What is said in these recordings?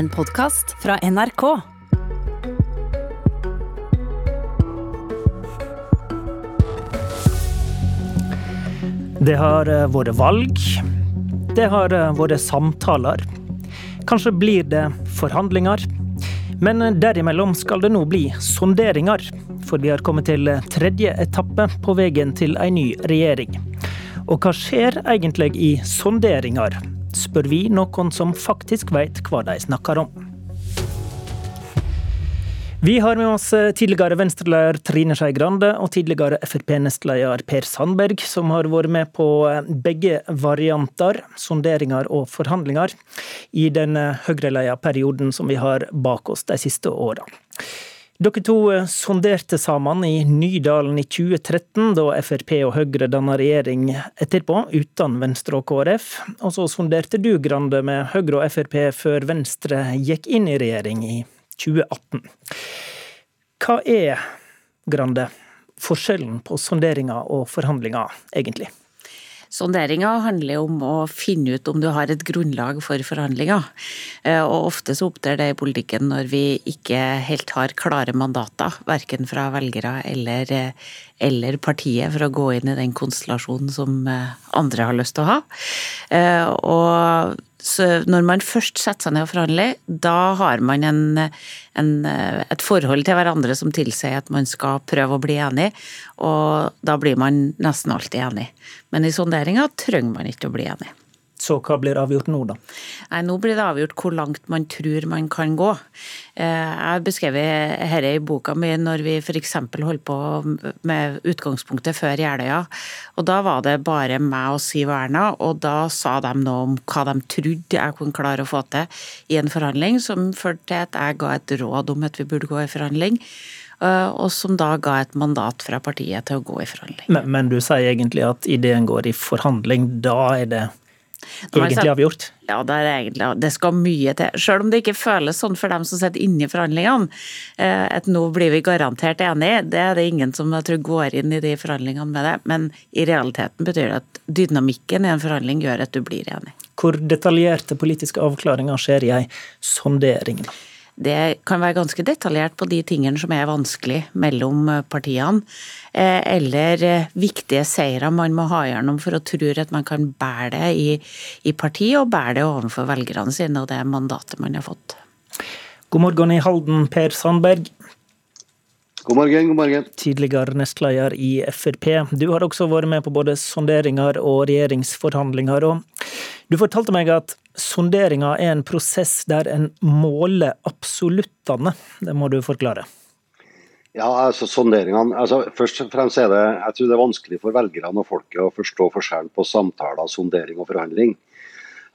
en podkast fra NRK. Det har eh, vært valg. Det har eh, vært samtaler. Kanskje blir det forhandlinger. Men eh, derimellom skal det nå bli sonderinger. For vi har kommet til tredje etappe på veien til ei ny regjering. Og hva skjer egentlig i sonderinger? Spør vi noen som faktisk vet hva de snakker om. Vi har med oss eh, tidligere Venstre-leder Trine Skei Grande og tidligere Frp-nestleder Per Sandberg, som har vært med på eh, begge varianter, sonderinger og forhandlinger, i den eh, høyreleia perioden som vi har bak oss de siste åra. Dere to sonderte sammen i Nydalen i 2013, da Frp og Høyre danna regjering etterpå, uten Venstre og KrF. Og så sonderte du, Grande, med Høyre og Frp før Venstre gikk inn i regjering i 2018. Hva er, Grande, forskjellen på sonderinger og forhandlinger, egentlig? Sonderinger handler om å finne ut om du har et grunnlag for forhandlinger. Eh, og ofte så opptrer det i politikken når vi ikke helt har klare mandater, verken fra velgere eller, eh, eller partiet, for å gå inn i den konstellasjonen som eh, andre har lyst til å ha. Og så når man først setter seg ned og forhandler, da har man en, en, et forhold til hverandre som tilsier at man skal prøve å bli enig, og da blir man nesten alltid enig. Men i sonderinga trenger man ikke å bli enig. Så hva blir avgjort nå, da? Nei, Nå blir det avgjort hvor langt man tror man kan gå. Eh, jeg har beskrevet dette i boka mi når vi f.eks. holdt på med utgangspunktet før Jeløya. Og da var det bare meg og Siv og Erna, og da sa de noe om hva de trodde jeg kunne klare å få til i en forhandling, som førte til at jeg ga et råd om at vi burde gå i forhandling eh, og som da ga et mandat fra partiet til å gå i forhandling. Men, men du sier egentlig at ideen går i forhandling, da er det egentlig avgjort? Ja, det er egentlig Det skal mye til. Selv om det ikke føles sånn for dem som sitter inne i forhandlingene, eh, at nå blir vi garantert enige. Det er det ingen som jeg tror går inn i de forhandlingene med det. Men i realiteten betyr det at dynamikken i en forhandling gjør at du blir enig. Hvor detaljerte politiske avklaringer skjer i ei sondering? Det kan være ganske detaljert på de tingene som er vanskelig mellom eh, partiene. Eh, eller eh, viktige seire man må ha gjennom for å tro at man kan bære det i, i partiet, og bære det overfor velgerne sine og det mandatet man har fått. God morgen i Halden, Per Sandberg. God morgen, god morgen. Tidligere nestleder i Frp. Du har også vært med på både sonderinger og regjeringsforhandlinger. og Du fortalte meg at sonderinga er en prosess der en måler absoluttene. Det må du forklare. Ja, altså sonderingene, altså Først og fremst er det jeg tror det er vanskelig for velgerne og folket å forstå forskjellen på samtaler, sondering og forhandling.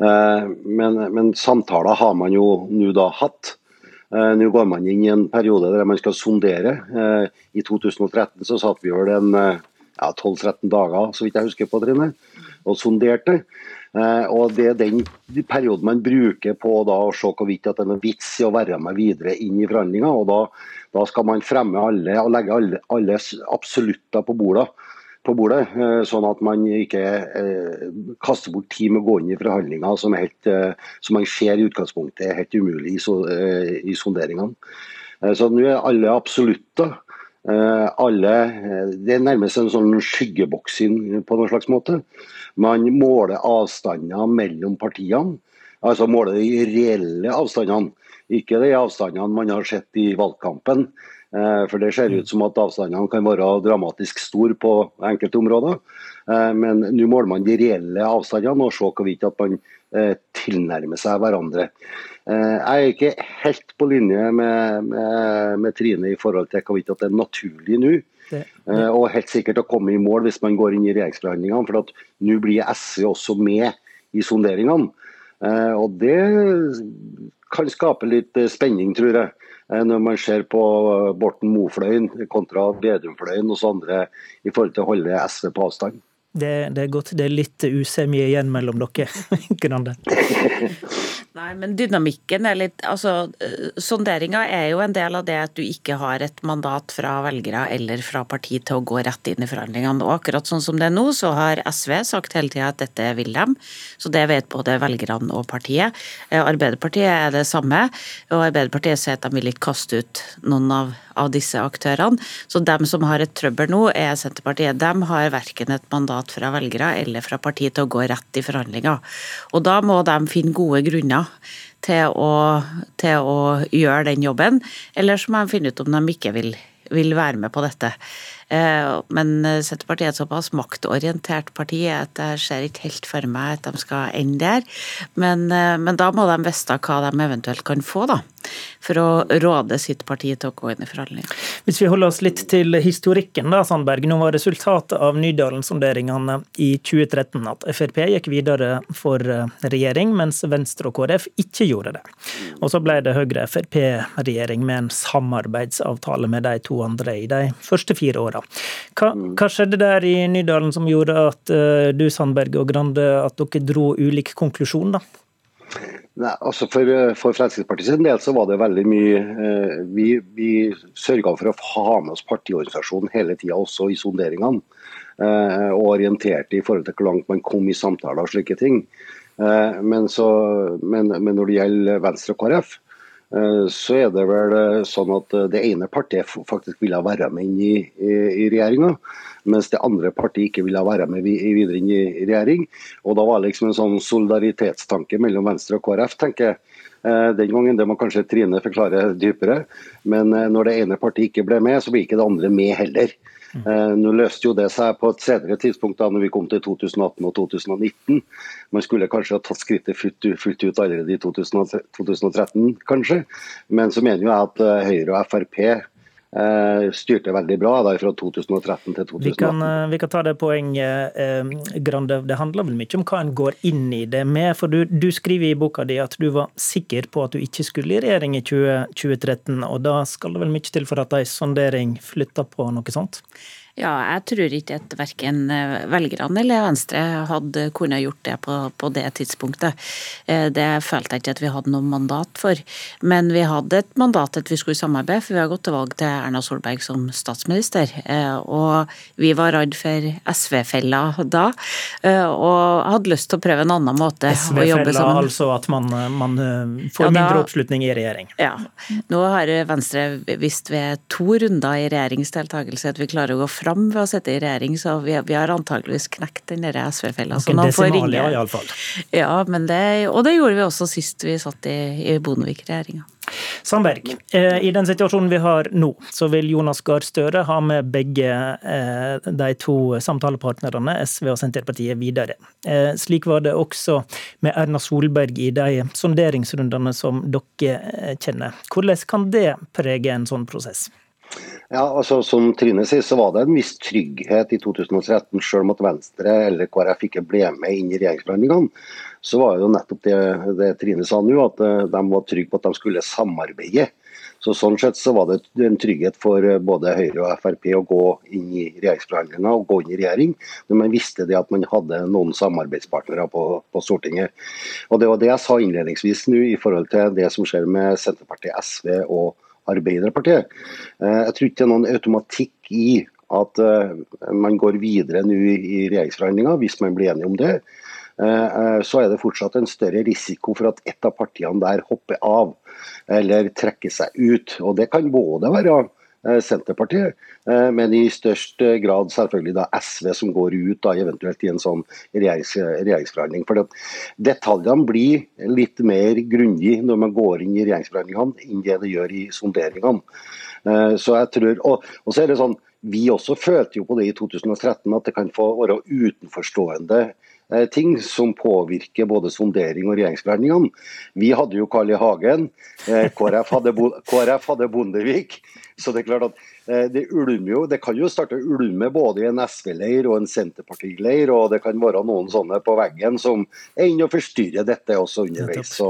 Eh, men, men samtaler har man jo nå da hatt. Eh, nå går man inn i en periode der man skal sondere. Eh, I 2013 så satt vi vel en ja, 12-13 dager så vidt jeg husker på, Trine, og sonderte. Eh, og Det er den perioden man bruker på å se hvorvidt det er noen vits i å være med videre inn i forhandlinger. og da, da, skal man fremme alle og legge alle, alle absolutter på bordet, på bordet, eh, sånn at man ikke eh, kaster bort tid med å gå inn i forhandlinger som, helt, eh, som man ser i utgangspunktet er helt umulig i, so, eh, i sonderingene. Eh, så nå er alle absolutter alle, eh, det er nærmest en sånn skyggeboksing på noen slags måte. Man måler avstander mellom partiene. Altså måler de reelle avstandene, ikke de avstandene man har sett i valgkampen. Eh, for det ser ut som at avstandene kan være dramatisk store på enkelte områder. Men nå måler man de reelle avstandene og ser hvorvidt at man tilnærmer seg hverandre. Eh, jeg er ikke helt på linje med, med, med Trine i forhold til hvorvidt det er naturlig nå. Eh, og helt sikkert å komme i mål hvis man går inn i regjeringsforhandlingene. For at nå blir SV også med i sonderingene. Eh, og det kan skape litt spenning, tror jeg. Når man ser på Borten Moe-fløyen kontra Vedum-fløyen hos andre i forhold til å holde SV på avstand. Det, det, er godt det er litt usemje igjen mellom dere. Nei, men dynamikken er litt Altså, eh, sonderinga er jo en del av det at du ikke har et mandat fra velgere eller fra parti til å gå rett inn i forhandlingene. Og akkurat sånn som det er nå, så har SV sagt hele tida at dette vil dem. Så det vet både velgerne og partiet. Eh, Arbeiderpartiet er det samme, og Arbeiderpartiet sier at de vil ikke kaste ut noen av, av disse aktørene. Så dem som har et trøbbel nå, er Senterpartiet. De har verken et mandat fra velgere eller fra partiet til å gå rett i forhandlinger. Og da må de finne gode grunner til å, til å gjøre den jobben, eller så må de finne ut om de ikke vil, vil være med på dette. Eh, men Senterpartiet er et såpass maktorientert parti at jeg ser ikke helt for meg at de skal ende der. Men, eh, men da må de vite hva de eventuelt kan få, da for å råde sitt parti til å gå inn i forhandlinger. Hvis vi holder oss litt til historikken, da, Sandberg. Nå var resultatet av Nydalen-sonderingene i 2013 at Frp gikk videre for eh, regjering, mens Venstre og KrF ikke gjorde det. Og så ble det Høyre-Frp-regjering med en samarbeidsavtale med de to andre i de første fire åra. Hva, hva, skjedde der i Nydalen som gjorde at uh, du, Sandberg og Grande, at dere dro ulik konklusjon, da? Nei, altså for, for Fremskrittspartiets del så var det veldig mye eh, Vi, vi sørga for å ha med oss partiorganisasjonen hele tida, også i sonderingene. Eh, og orienterte i forhold til hvor langt man kom i samtaler og slike ting. Eh, men, så, men, men, når det gjelder Venstre og KrF, eh, så er det vel eh, sånn at det ene partiet faktisk ville være med inn i, i, i regjeringa mens det andre partiet ikke ville være med videre inn i regjering. Og Da var det liksom en sånn solidaritetstanke mellom Venstre og KrF, tenker jeg. Eh, den gangen, Det må kanskje Trine forklare dypere. Men eh, når det ene partiet ikke ble med, så ble ikke det andre med heller. Eh, nå løste jo det seg på et senere tidspunkt, da når vi kom til 2018 og 2019. Man skulle kanskje ha tatt skrittet fullt, fullt ut allerede i 2013, kanskje. Men så mener jeg at Høyre og Frp Eh, styrte veldig bra da, fra 2013 til 2018. Vi kan, eh, vi kan ta det poenget, eh, Grande. Det handler vel mye om hva en går inn i det med. For du, du, skriver i boka di at du var sikker på at du ikke skulle i regjering i 20, 2013. Og da skal det vel mye til for at ei sondering flytter på noe sånt? Ja, jeg tror ikke at verken eh, velgerne eller Venstre hadde kunnet gjort det på, på, det tidspunktet. Eh, det følte jeg ikke at vi hadde noe mandat for. Men vi hadde et mandat at vi skulle samarbeide, for vi har gått til valg til Erna Solberg som statsminister. Eh, og vi var redd for SV-fella da, og hadde lyst til å prøve en annen måte å jobbe sammen. SV-fella, altså at man, man får ja, da, mindre oppslutning i regjering? Ja. Nå har Venstre visst ved to runder i regjeringsdeltakelse at vi klarer å gå fra fram ved å sitte i regjering, så vi, vi har antageligvis knekt den SV-fella. Noen desimalier, iallfall. Ja, men det, og det gjorde vi også sist vi satt i, i Bondevik-regjeringa. Sandberg, eh, i den situasjonen vi har nå, så vil Jonas Gahr Støre ha med begge eh, de to samtalepartnerne, SV og Senterpartiet, videre. Eh, slik var det også med Erna Solberg i de sonderingsrundene som dere kjenner. Hvordan kan det prege en sånn prosess? Ja, altså Som Trine sier, så var det en viss trygghet i 2013, selv om at Venstre eller KrF ikke ble med inn i regjeringsforhandlingene. Så var det jo nettopp det, det Trine sa nå, at eh, de var trygge på at de skulle samarbeide. Så Sånn sett så var det en trygghet for eh, både Høyre og Frp å gå inn i regjeringsforhandlinger og gå inn i regjering, når man visste det at man hadde noen samarbeidspartnere på, på Stortinget. Og Det var det jeg sa innledningsvis nå i forhold til det som skjer med Senterpartiet, SV og Arbeiderpartiet. Eh, jeg tror ikke det er noen automatikk i at eh, man går videre nå i regjeringsforhandlinger, hvis man blir enige om det. Eh, så er det fortsatt en større risiko for at et av partiene der hopper av eller trekker seg ut. Og Det kan både være Senterpartiet, eh, men i størst eh, grad selvfølgelig da SV som går ut da eventuelt i en sånn regjerings, regjeringsforhandling. For Detaljene blir litt mer grundig når man går inn i regjeringsforhandlingene enn det det gjør i sonderingene. Så jeg tror, og, og så er det sånn, Vi også følte jo på det i 2013 at det kan få være utenforstående ting som påvirker både sondering og regjeringsforhandlingene. Vi hadde jo Carl I. Hagen, KrF hadde, KrF hadde Bondevik. Så Det er klart at eh, det ulmer jo, det kan jo starte å ulme både i en SV-leir og en Senterparti-leir. Og det kan være noen sånne på veggen som er inne og forstyrrer dette også underveis. Så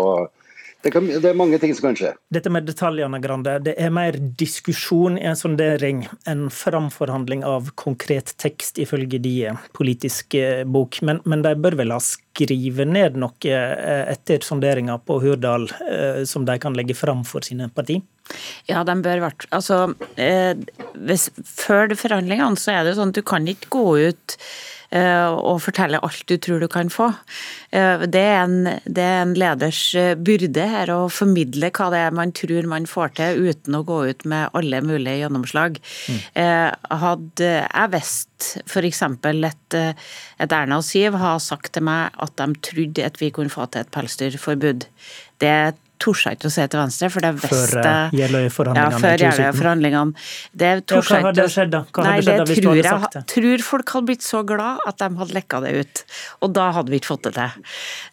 det, kan, det, er mange ting som kan skje. Dette med detaljene, Grande, det er mer diskusjon i en sondering enn framforhandling av konkret tekst, ifølge de politiske bok. Men, men de bør vel ha skrive ned noe eh, etter sonderinga på Hurdal eh, som de kan legge fram for sine parti? Ja, de bør vært Altså, eh, hvis, før forhandlingene så er det sånn at du kan ikke gå ut Eh, og fortelle alt du tror du kan få. Eh, det er en, det er en leders eh, byrde her å formidle hva det er man tror man får til, uten å gå ut med alle mulige gjennomslag. Mm. Hadde jeg visst f.eks. Et Erna og Siv har sagt til meg at de trodde at vi kunne få til et pelsdyrforbud. Det torde jeg ikke å se til venstre, for det visste Før Jeløya-forhandlingene ja, før Jeløya-forhandlingene. Det torde ja, hva hadde skjedd da? Hva Nei, skjedd da, hvis du hadde sagt det? Jeg tror folk hadde blitt så glad at de hadde lekka det ut. Og da hadde vi ikke fått det til.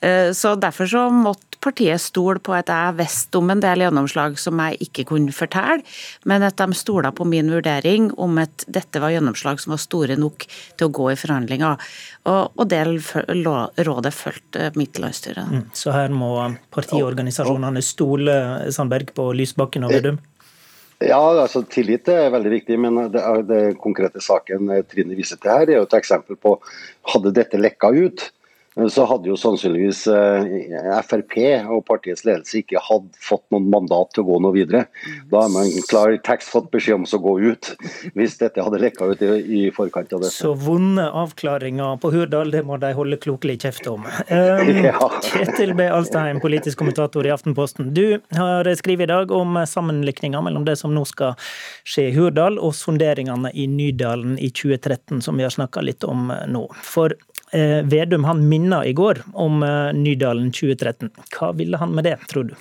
Eh, så derfor så måtte partiet stole på at jeg visste om en del gjennomslag som jeg ikke kunne fortelle, men at de stola på min vurdering om at dette var gjennomslag som var store nok til å gå i forhandlinger. Og, og det rådet fulgte mitt landsstyre. Mm, så her må partiorganisasjonene stole Sandberg på Lysbakken og Vedum? Ja, altså Tillit er veldig viktig, men det, det konkrete saken Trine viser til her, er jo et eksempel på hadde dette lekka ut så hadde jo sannsynligvis eh, Frp og partiets ledelse ikke hadde fått noen mandat til å gå noe videre. Da har man klar tekst fått beskjed om å gå ut, hvis dette hadde lekka ut i, forkant av det. Så vonde avklaringer på Hurdal, det må de holde klokelig kjeft om. Um, ja. Kjetil B. Alstein, politisk kommentator i Aftenposten. Du har skrevet i dag om sammenlikninga mellom det som nå skal skje i Hurdal, og sonderingene i Nydalen i 2013, som vi har snakka litt om nå. For Eh, Vedum han minna i går om eh, Nydalen 2013. Hva ville han med det, tror du?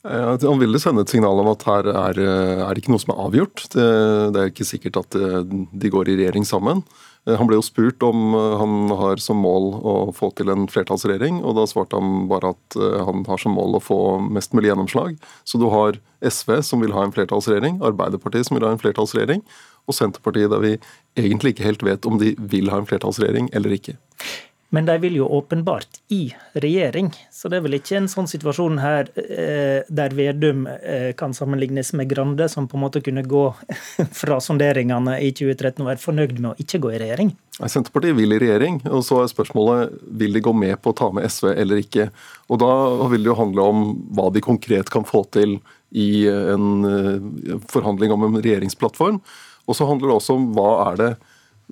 Han ville sende et signal om at her er, det er ikke noe som er avgjort. Det, det, er ikke sikkert at de går i regjering sammen. Han ble jo spurt om han har som mål å få til en flertallsregjering, og da svarte han bare at han har som mål å få mest mulig gjennomslag. Så du har SV som vil ha en flertallsregjering, Arbeiderpartiet som vil ha en flertallsregjering, og Senterpartiet der vi egentlig ikke helt vet om de vil ha en flertallsregjering eller ikke. Men de vil jo åpenbart i regjering, så det er vel ikke en sånn situasjon her eh, der Vedum eh, kan sammenlignes med Grande, som på en måte kunne gå fra sonderingene i 2013 og være fornøyd med å ikke gå i regjering? Nei, Senterpartiet vil i regjering, og så er spørsmålet vil de gå med på å ta med SV eller ikke. Og Da vil det jo handle om hva de konkret kan få til i en eh, forhandling om en regjeringsplattform. Og så handler det også om hva er det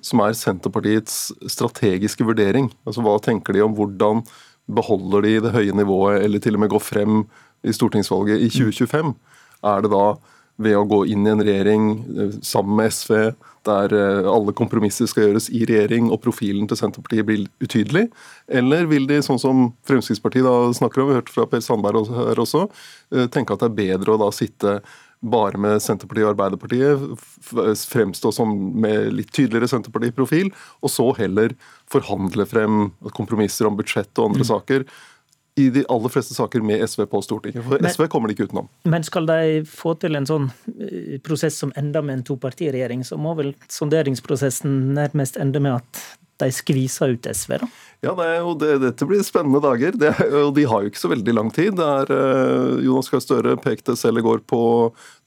som er Senterpartiets strategiske vurdering. Altså Hva tenker de om hvordan beholder de det høye nivået, eller til og med går frem i stortingsvalget i 2025? Er det da ved å gå inn i en regjering eh, sammen med SV, der eh, alle kompromisser skal gjøres i regjering og profilen til Senterpartiet blir utydelig? Eller vil de, sånn som Fremskrittspartiet da snakker om, vi hørte fra Per Sandberg her også, eh, tenke at det er bedre å da sitte bare med Senterpartiet og Arbeiderpartiet, fremstå som med litt tydeligere Senterpartiprofil, og så heller forhandle frem kompromisser om budsjett og andre mm. saker i de aller fleste saker med SV på Stortinget. For men, SV kommer de ikke utenom. Men skal de få til en sånn eh, prosess som ender med en topartiregjering, så må vel sonderingsprosessen nærmest ende med at de skviser ut SV, da? Ja, det og det, Dette blir spennende dager. Det, og de har jo ikke så veldig lang tid. Det er, eh, Jonas Gahr Støre pekte selv i går på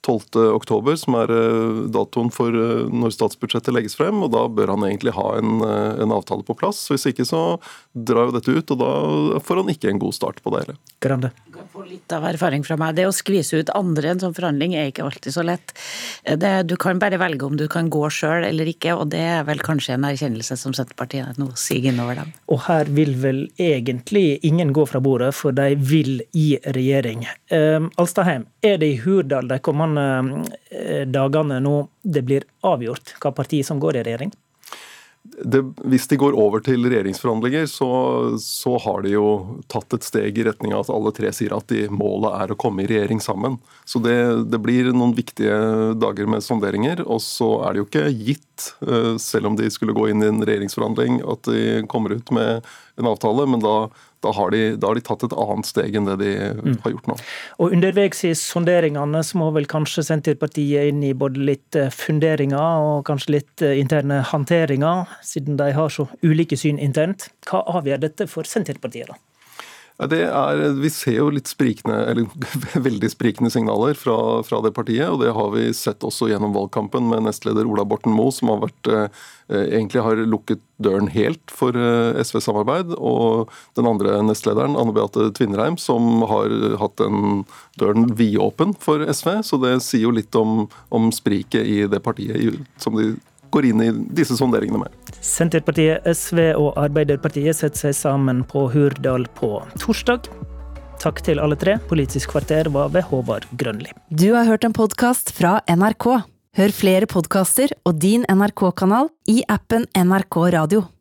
12.10, som er eh, datoen for eh, når statsbudsjettet legges frem. og Da bør han egentlig ha en, eh, en, avtale på plass. Hvis ikke så drar jo dette ut, og da får han ikke en god start på det hele. Grande. Få litt av erfaring fra meg. Det å skvise ut andre en sånn forhandling er ikke alltid så lett. Det, du kan bare velge om du kan gå sjøl eller ikke, og det er vel kanskje en erkjennelse som Senterpartiet nå siger innover dem. Og her vil vel egentlig ingen gå fra bordet, for de vil i regjering. Um, Alstaheim, er det i Hurdal de kommende kommende eh, dagene nå det blir avgjort hva parti som går i regjering? Det, hvis de går over til regjeringsforhandlinger, så, så, har de jo tatt et steg i retning av at alle tre sier at de, målet er å komme i regjering sammen. Så det, det, blir noen viktige dager med sonderinger. Og så er det jo ikke gitt, eh, selv om de skulle gå inn i en regjeringsforhandling, at de kommer ut med en avtale. Men da, da har, de, da har, de, tatt et annet steg enn det de mm. har gjort nå. Og Underveis i sonderingene så må vel kanskje Senterpartiet inn i både litt eh, funderinger og kanskje litt eh, interne hanteringer, siden de har så ulike syn internt. Hva avgjør dette for Senterpartiet, da? Det er, vi ser jo litt sprikende, eller veldig sprikende signaler fra, fra, det partiet. og Det har vi sett også gjennom valgkampen med nestleder Ola Borten Moe, som har vært, eh, egentlig har lukket døren helt for eh, SV-samarbeid. Og den andre nestlederen, Anne Beate Tvinnereim, som har hatt den døren vidåpen for SV. Så det sier jo litt om, om spriket i det partiet som de går inn i disse sonderingene med. Senterpartiet, SV og Arbeiderpartiet setter seg sammen på Hurdal på torsdag. Takk til alle tre. Politisk kvarter var ved Håvard Grønli. Du har hørt en podkast fra NRK. Hør flere podkaster og din NRK-kanal i appen NRK Radio.